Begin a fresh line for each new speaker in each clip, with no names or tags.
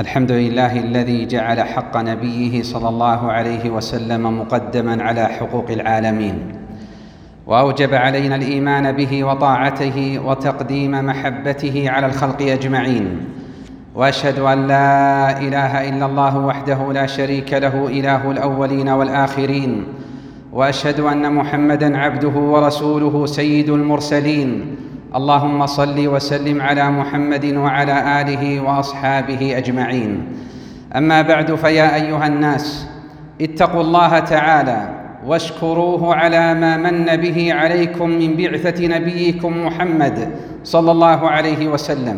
الحمد لله الذي جعل حق نبيه صلى الله عليه وسلم مقدما على حقوق العالمين. وأوجب علينا الإيمان به وطاعته وتقديم محبته على الخلق أجمعين. وأشهد أن لا إله إلا الله وحده لا شريك له إله الأولين والآخرين. وأشهد أن محمدا عبده ورسوله سيد المرسلين. اللهم صل وسلم على محمد وعلى آله وأصحابه أجمعين. أما بعد فيا أيها الناس اتقوا الله تعالى واشكروه على ما من به عليكم من بعثة نبيكم محمد صلى الله عليه وسلم.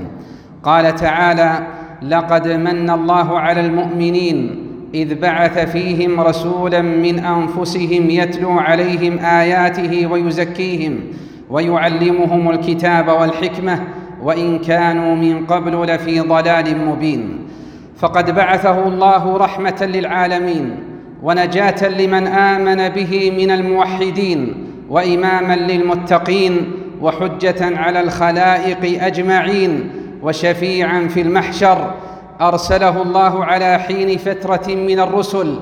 قال تعالى لقد من الله على المؤمنين إذ بعث فيهم رسولا من أنفسهم يتلو عليهم آياته ويزكيهم ويعلمهم الكتاب والحكمة وإن كانوا من قبل لفي ضلال مبين. فقد بعثه الله رحمة للعالمين ونجاة لمن آمن به من الموحدين وإماما للمتقين وحجة على الخلائق أجمعين وشفيعا في المحشر. أرسله الله على حين فترة من الرسل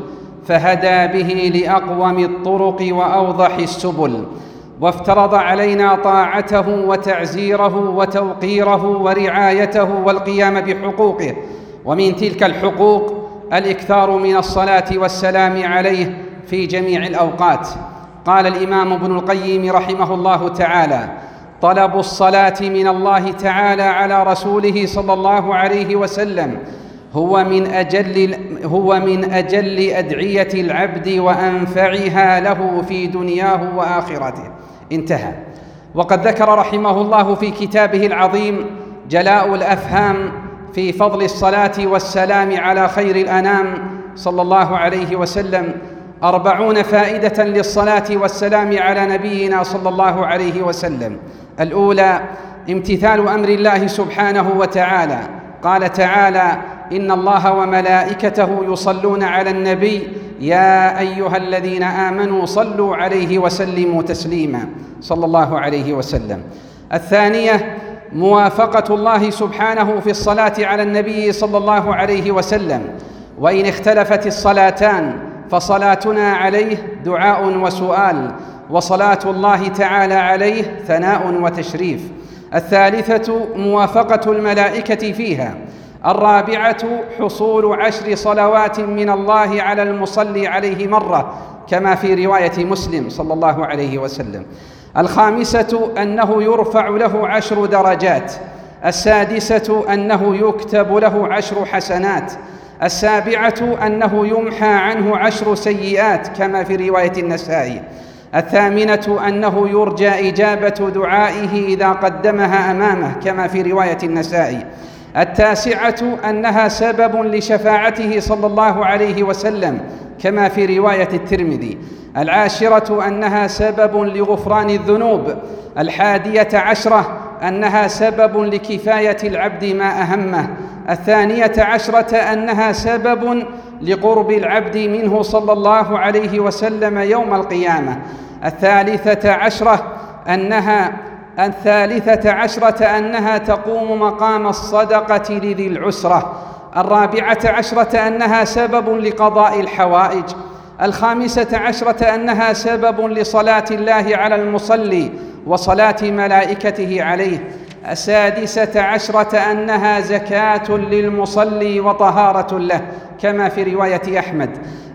فهدى به لأقوم الطرق وأوضح السبل. وافترض علينا طاعته وتعزيره وتوقيره ورعايته والقيام بحقوقه. ومن تلك الحقوق الإكثار من الصلاة والسلام عليه في جميع الأوقات. قال الإمام ابن القيم رحمه الله تعالى طلب الصلاة من الله تعالى على رسوله صلى الله عليه وسلم هو من أجل هو من أجل أدعية العبد وأنفعها له في دنياه وآخرته. انتهى. وقد ذكر رحمه الله في كتابه العظيم جلاء الأفهام في فضل الصلاة والسلام على خير الأنام صلى الله عليه وسلم. أربعون فائدة للصلاة والسلام على نبينا صلى الله عليه وسلم. الأولى امتثال أمر الله سبحانه وتعالى. قال تعالى إن الله وملائكته يصلون على النبي يا أيها الذين آمنوا صلوا عليه وسلموا تسليما. صلى الله عليه وسلم. الثانية موافقة الله سبحانه في الصلاة على النبي صلى الله عليه وسلم. وإن اختلفت الصلاتان فصلاتنا عليه دعاء وسؤال وصلاة الله تعالى عليه ثناء وتشريف. الثالثة موافقة الملائكة فيها. الرابعة حصول عشر صلوات من الله على المصلي عليه مرة كما في رواية مسلم صلى الله عليه وسلم. الخامسة أنه يرفع له عشر درجات. السادسة أنه يكتب له عشر حسنات. السابعة أنه يمحى عنه عشر سيئات كما في رواية النسائي. الثامنة أنه يرجى إجابة دعائه إذا قدمها أمامه كما في رواية النسائي. التاسعة أنها سبب لشفاعته صلى الله عليه وسلم كما في رواية الترمذي. العاشرة أنها سبب لغفران الذنوب. الحادية عشرة أنها سبب لكفاية العبد ما أهمه. الثانية عشرة أنها سبب لقرب العبد منه صلى الله عليه وسلم يوم القيامة. الثالثة عشرة أنها الثالثة عشرة أنها تقوم مقام الصدقة لذي العسرة. الرابعة عشرة أنها سبب لقضاء الحوائج. الخامسة عشرة أنها سبب لصلاة الله على المصلي وصلاة ملائكته عليه. السادسة عشرة أنها زكاة للمصلي وطهارة له كما في رواية أحمد.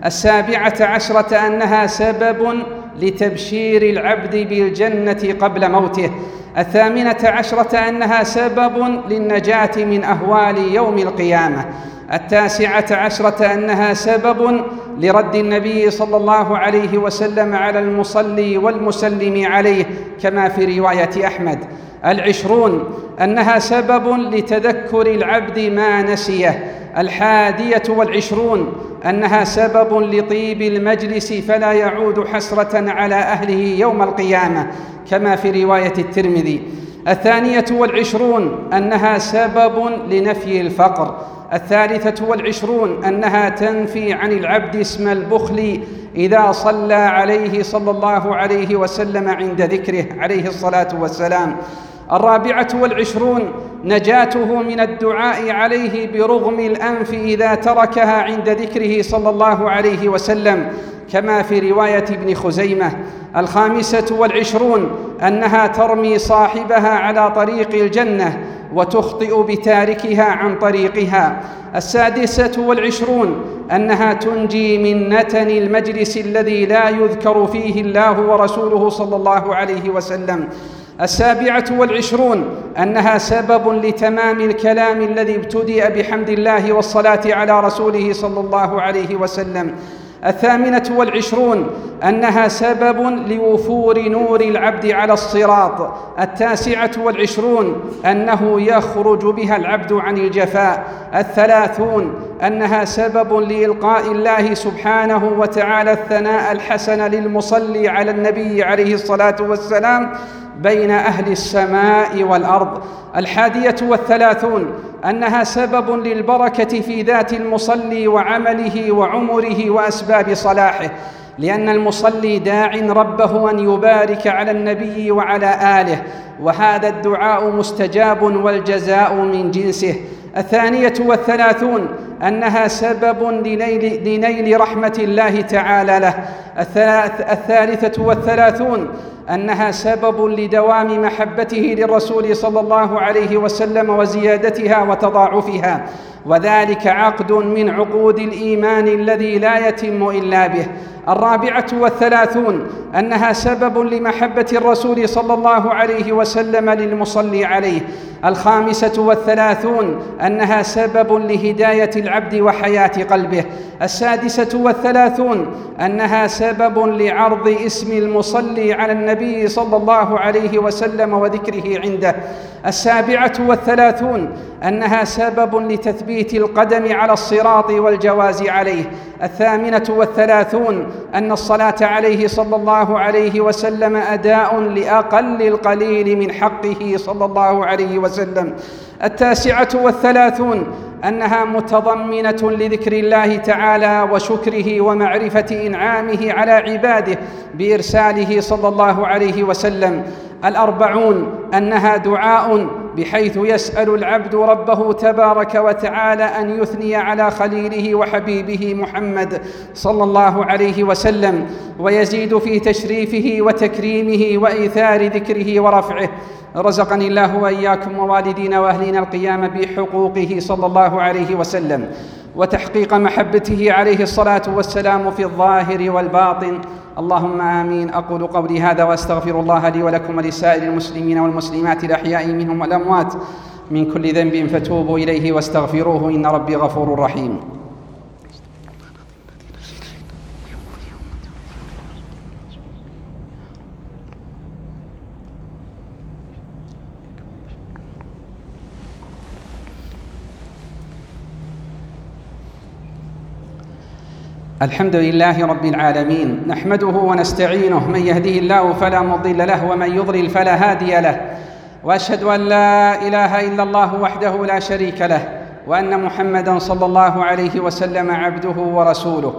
السابعة عشرة أنها سبب لتبشير العبد بالجنة قبل موته. الثامنة عشرة أنها سبب للنجاة من أهوال يوم القيامة. التاسعة عشرة أنها سبب لرد النبي صلى الله عليه وسلم على المصلي والمسلم عليه كما في رواية أحمد. العشرون أنها سبب لتذكر العبد ما نسيه. الحادية والعشرون أنها سبب لطيب المجلس فلا يعود حسرة على أهله يوم القيامة كما في رواية الترمذي. الثانية والعشرون أنها سبب لنفي الفقر. الثالثة والعشرون أنها تنفي عن العبد اسم البخل إذا صلى عليه صلى الله عليه وسلم عند ذكره عليه الصلاة والسلام. الرابعة والعشرون نجاته من الدعاء عليه برغم الأنف إذا تركها عند ذكره صلى الله عليه وسلم كما في رواية ابن خزيمة الخامسة والعشرون أنها ترمي صاحبها على طريق الجنة وتخطئ بتاركها عن طريقها. السادسة والعشرون أنها تنجي من نتن المجلس الذي لا يذكر فيه الله ورسوله صلى الله عليه وسلم. السابعة والعشرون أنها سبب لتمام الكلام الذي ابتدأ بحمد الله والصلاة على رسوله صلى الله عليه وسلم. الثامنة والعشرون أنها سبب لوفور نور العبد على الصراط. التاسعة والعشرون أنه يخرج بها العبد عن الجفاء. الثلاثون أنها سبب لإلقاء الله سبحانه وتعالى الثناء الحسن للمصلي على النبي عليه الصلاة والسلام بين أهل السماء والأرض. الحادية والثلاثون أنها سبب للبركة في ذات المصلي وعمله وعمره وأسباب صلاحه لأن المصلي داع ربه أن يبارك على النبي وعلى آله وهذا الدعاء مستجاب والجزاء من جنسه. الثانية والثلاثون أنها سبب لنيل, لنيل رحمة الله تعالى له. الثالثة والثلاثون أنها سبب لدوام محبته للرسول صلى الله عليه وسلم وزيادتها وتضاعفها. وذلك عقد من عقود الإيمان الذي لا يتم إلا به. الرابعة والثلاثون أنها سبب لمحبة الرسول صلى الله عليه وسلم للمصلي عليه. الخامسة والثلاثون أنها سبب لهداية العبد وحياة قلبه. السادسة والثلاثون أنها سبب لعرض اسم المصلي على النبي صلى الله عليه وسلم وذكره عنده. السابعة والثلاثون أنها سبب لتثبيت القدم على الصراط والجواز عليه. الثامنة والثلاثون أن الصلاة عليه صلى الله عليه وسلم أداء لأقل القليل من حقه صلى الله عليه وسلم. التاسعة والثلاثون أنها متضمنة لذكر الله تعالى وشكره ومعرفة إنعامه على عباده بإرساله صلى الله عليه وسلم. الأربعون أنها دعاء بحيث يسأل العبد ربه تبارك وتعالى أن يثني على خليله وحبيبه محمد صلى الله عليه وسلم ويزيد في تشريفه وتكريمه وإيثار ذكره ورفعه. رزقني الله وإياكم ووالدينا وأهلينا القيام بحقوقه صلى الله عليه وسلم. وتحقيق محبته عليه الصلاة والسلام في الظاهر والباطن. اللهم آمين. أقول قولي هذا وأستغفر الله لي ولكم ولسائر المسلمين والمسلمات الأحياء منهم والأموات من كل ذنب فتوبوا إليه واستغفروه. إن ربي غفور رحيم. الحمد لله رب العالمين نحمده ونستعينه من يهده الله فلا مضل له ومن يضلل فلا هادي له وأشهد أن لا إله إلا الله وحده لا شريك له وأن محمدا صلى الله عليه وسلم عبده ورسوله.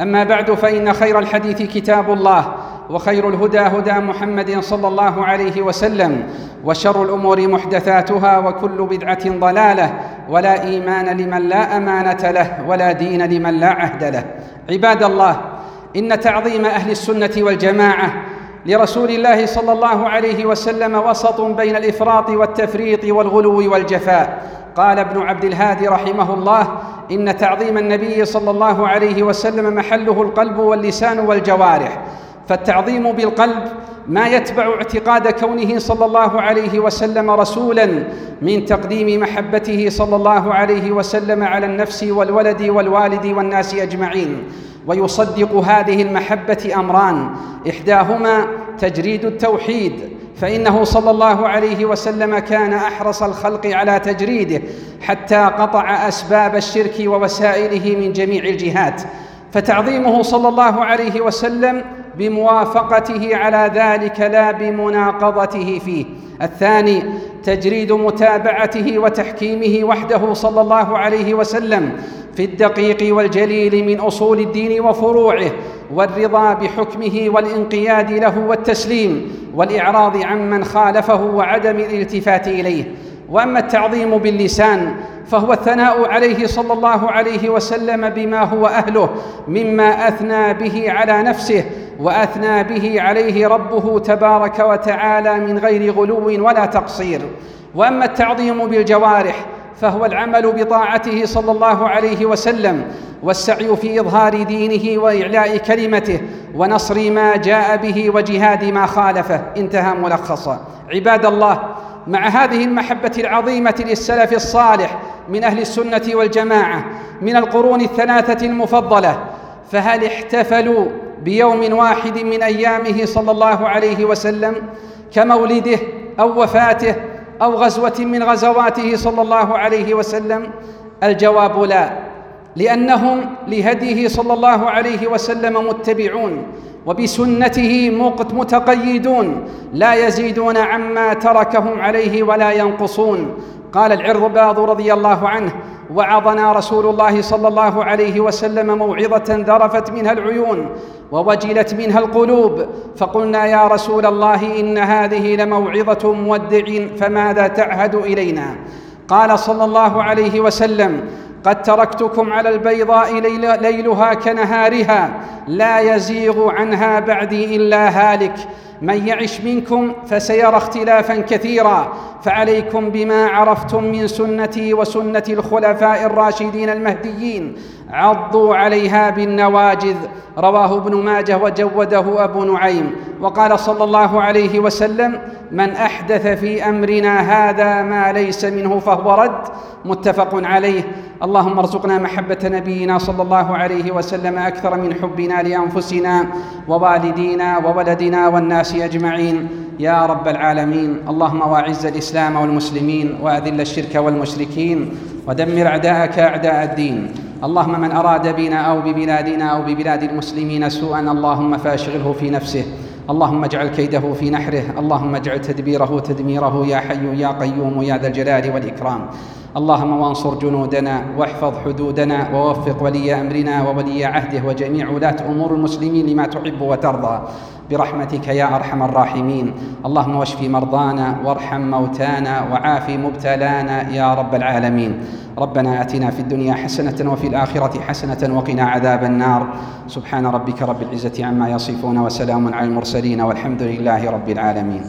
أما بعد فإن خير الحديث كتاب الله وخير الهدى هدى محمد صلى الله عليه وسلم وشر الأمور محدثاتها وكل بدعة ضلالة ولا إيمان لمن لا أمانة له ولا دين لمن لا عهد له. عباد الله إن تعظيم أهل السنة والجماعة لرسول الله صلى الله عليه وسلم وسط بين الإفراط والتفريط والغلو والجفاء. قال ابن عبد الهادي رحمه الله إن تعظيم النبي صلى الله عليه وسلم محله القلب واللسان والجوارح. فالتعظيم بالقلب ما يتبع اعتقاد كونه صلى الله عليه وسلم رسولا من تقديم محبته صلى الله عليه وسلم على النفس والولد والوالد والناس أجمعين. ويصدق هذه المحبة أمران. إحداهما تجريد التوحيد فإنه صلى الله عليه وسلم كان أحرص الخلق على تجريده حتى قطع أسباب الشرك ووسائله من جميع الجهات. فتعظيمه صلى الله عليه وسلم بموافقته على ذلك لا بمناقضته فيه. الثاني تجريد متابعته وتحكيمه وحده صلى الله عليه وسلم في الدقيق والجليل من أصول الدين وفروعه والرضا بحكمه والانقياد له والتسليم والإعراض عمن خالفه وعدم الالتفات إليه. وأما التعظيم باللسان فهو الثناء عليه صلى الله عليه وسلم بما هو أهله مما أثنى به على نفسه وأثنى به عليه ربه تبارك وتعالى من غير غلو ولا تقصير. وأما التعظيم بالجوارح فهو العمل بطاعته صلى الله عليه وسلم والسعي في إظهار دينه وإعلاء كلمته ونصر ما جاء به وجهاد ما خالفه. انتهى ملخصا عباد الله مع هذه المحبة العظيمة للسلف الصالح من أهل السنة والجماعة من القرون الثلاثة المفضلة فهل احتفلوا بيوم واحد من أيامه صلى الله عليه وسلم كمولده أو وفاته أو غزوة من غزواته صلى الله عليه وسلم؟ الجواب لا لأنهم لهديه صلى الله عليه وسلم متبعون وبسنته متقيدون لا يزيدون عما تركهم عليه ولا ينقصون. قال العرباض رضي الله عنه وعظنا رسول الله صلى الله عليه وسلم موعظة ذرفت منها العيون ووجلت منها القلوب فقلنا يا رسول الله إن هذه لموعظة مودع فماذا تعهد إلينا؟ قال صلى الله عليه وسلم قد تركتكم على البيضاء ليلها كنهارها لا يزيغ عنها بعدي إلا هالك من يعش منكم فسيرى اختلافا كثيرا فعليكم بما عرفتم من سنتي وسنة الخلفاء الراشدين المهديين. عضوا عليها بالنواجذ. رواه ابن ماجه وجوده أبو نعيم. وقال صلى الله عليه وسلم من أحدث في أمرنا هذا ما ليس منه فهو رد. متفق عليه. اللهم ارزقنا محبة نبينا صلى الله عليه وسلم أكثر من حبنا لأنفسنا ووالدينا وولدنا والناس أجمعين. يا رب العالمين اللهم واعز الإسلام والمسلمين وأذل الشرك والمشركين ودمر أعداءك أعداء الدين. اللهم من أراد بنا أو ببلادنا أو ببلاد المسلمين سوءا اللهم فاشغله في نفسه. اللهم اجعل كيده في نحره. اللهم اجعل تدبيره تدميره يا حي يا قيوم يا ذا الجلال والإكرام. اللهم وانصر جنودنا واحفظ حدودنا ووفق ولي أمرنا وولي عهده وجميع ولاة أمور المسلمين لما تحب وترضى. برحمتك يا أرحم الراحمين. اللهم واشف مرضانا وارحم موتانا وعاف مبتلانا يا رب العالمين. ربنا آتنا في الدنيا حسنة وفي الآخرة حسنة وقنا عذاب النار. سبحان ربك رب العزة عما يصفون وسلام على المرسلين والحمد لله رب العالمين.